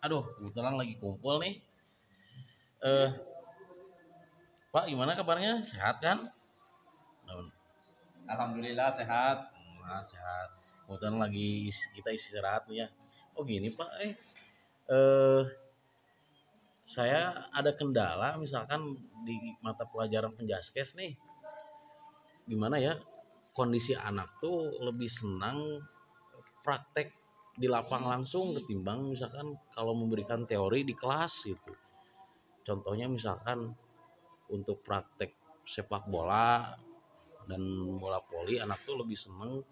Aduh, kebetulan lagi kumpul nih. Eh, Pak, gimana kabarnya? Sehat kan? Alhamdulillah sehat. Nah, sehat. Kebetulan lagi kita istirahat nih ya. Oh gini Pak, eh, eh saya ada kendala misalkan di mata pelajaran penjaskes nih. Gimana ya? Kondisi anak tuh lebih senang praktek di lapang langsung ketimbang misalkan kalau memberikan teori di kelas gitu. Contohnya misalkan untuk praktek sepak bola dan bola voli anak tuh lebih seneng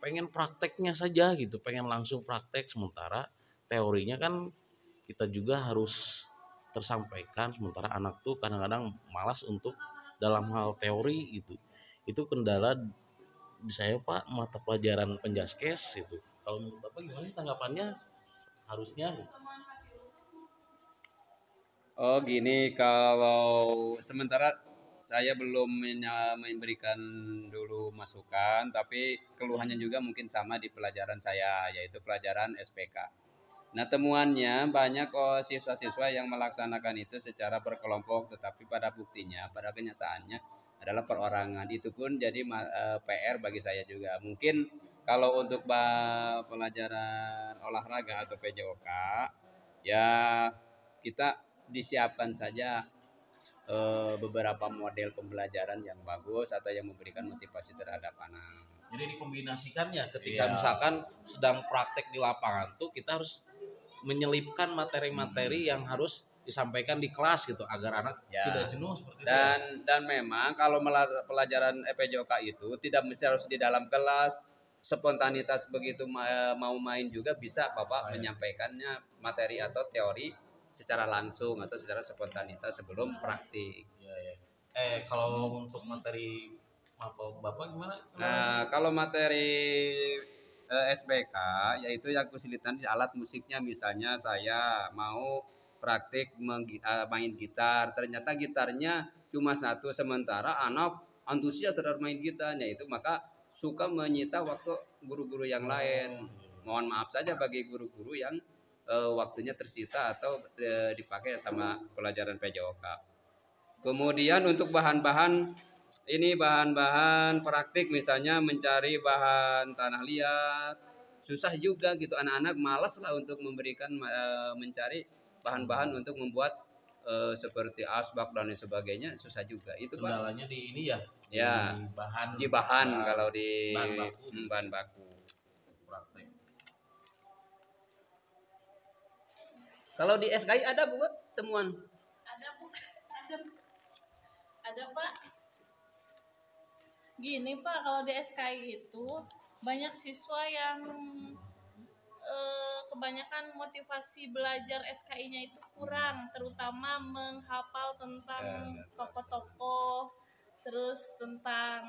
pengen prakteknya saja gitu pengen langsung praktek sementara teorinya kan kita juga harus tersampaikan sementara anak tuh kadang-kadang malas untuk dalam hal teori itu itu kendala di saya pak mata pelajaran penjaskes itu kalau menurut bapak gimana sih tanggapannya? Harusnya Oh gini kalau sementara saya belum memberikan dulu masukan, tapi keluhannya juga mungkin sama di pelajaran saya, yaitu pelajaran SPK. Nah temuannya banyak oh, siswa-siswa yang melaksanakan itu secara berkelompok, tetapi pada buktinya, pada kenyataannya adalah perorangan. Itu pun jadi eh, PR bagi saya juga. Mungkin kalau untuk pelajaran olahraga atau PJOK, ya kita disiapkan saja eh, beberapa model pembelajaran yang bagus atau yang memberikan motivasi terhadap anak. jadi dikombinasikan ya ketika Iya. misalkan sedang praktek di lapangan tuh kita harus menyelipkan materi-materi yang harus disampaikan di kelas gitu agar anak Ya. tidak jenuh seperti itu ya. Dan dan memang kalau pelajaran EPJOK itu tidak mesti harus di dalam kelas, spontanitas begitu ma- mau main juga bisa Bapak Saya. menyampaikannya materi atau teori secara langsung atau secara spontanitas sebelum praktik. Iya, iya. Eh kalau untuk materi apa bapak gimana? Nah, kalau materi eh, SBK yaitu yang kesulitan di alat musiknya misalnya saya mau praktik eh, main gitar, ternyata gitarnya cuma satu sementara anak antusias terhadap main gitarnya itu maka suka menyita waktu guru-guru yang lain. Mohon maaf saja bagi guru-guru yang eh, waktunya tersita atau eh, dipakai sama pelajaran PJOK. Kemudian untuk bahan-bahan ini bahan-bahan praktik misalnya mencari bahan tanah liat susah juga gitu anak-anak malas lah untuk memberikan mencari bahan-bahan untuk membuat eh, seperti asbak dan lain sebagainya susah juga itu Kendalanya di ini ya. Ya. Di bahan di bahan kalau di bahan baku. hmm, bahan baku praktek. kalau di SKI ada bukan temuan ada bu ada ada pak gini pak kalau di SKI itu banyak siswa yang eh, kebanyakan motivasi belajar SKI-nya itu kurang terutama menghafal tentang tokoh-tokoh terus tentang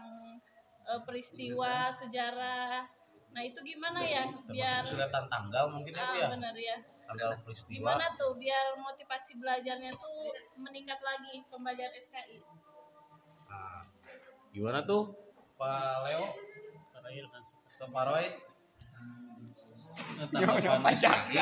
eh, peristiwa sejarah nah itu gimana ya biar Termasuk kesulitan tanggal mungkin ya, Bu, ah, ya. benar ya Tanggal peristiwa. gimana tuh biar motivasi belajarnya tuh meningkat lagi pembelajaran SKI Nah, gimana tuh Pak Leo? Atau Pak Roy? Tanggapan SKI?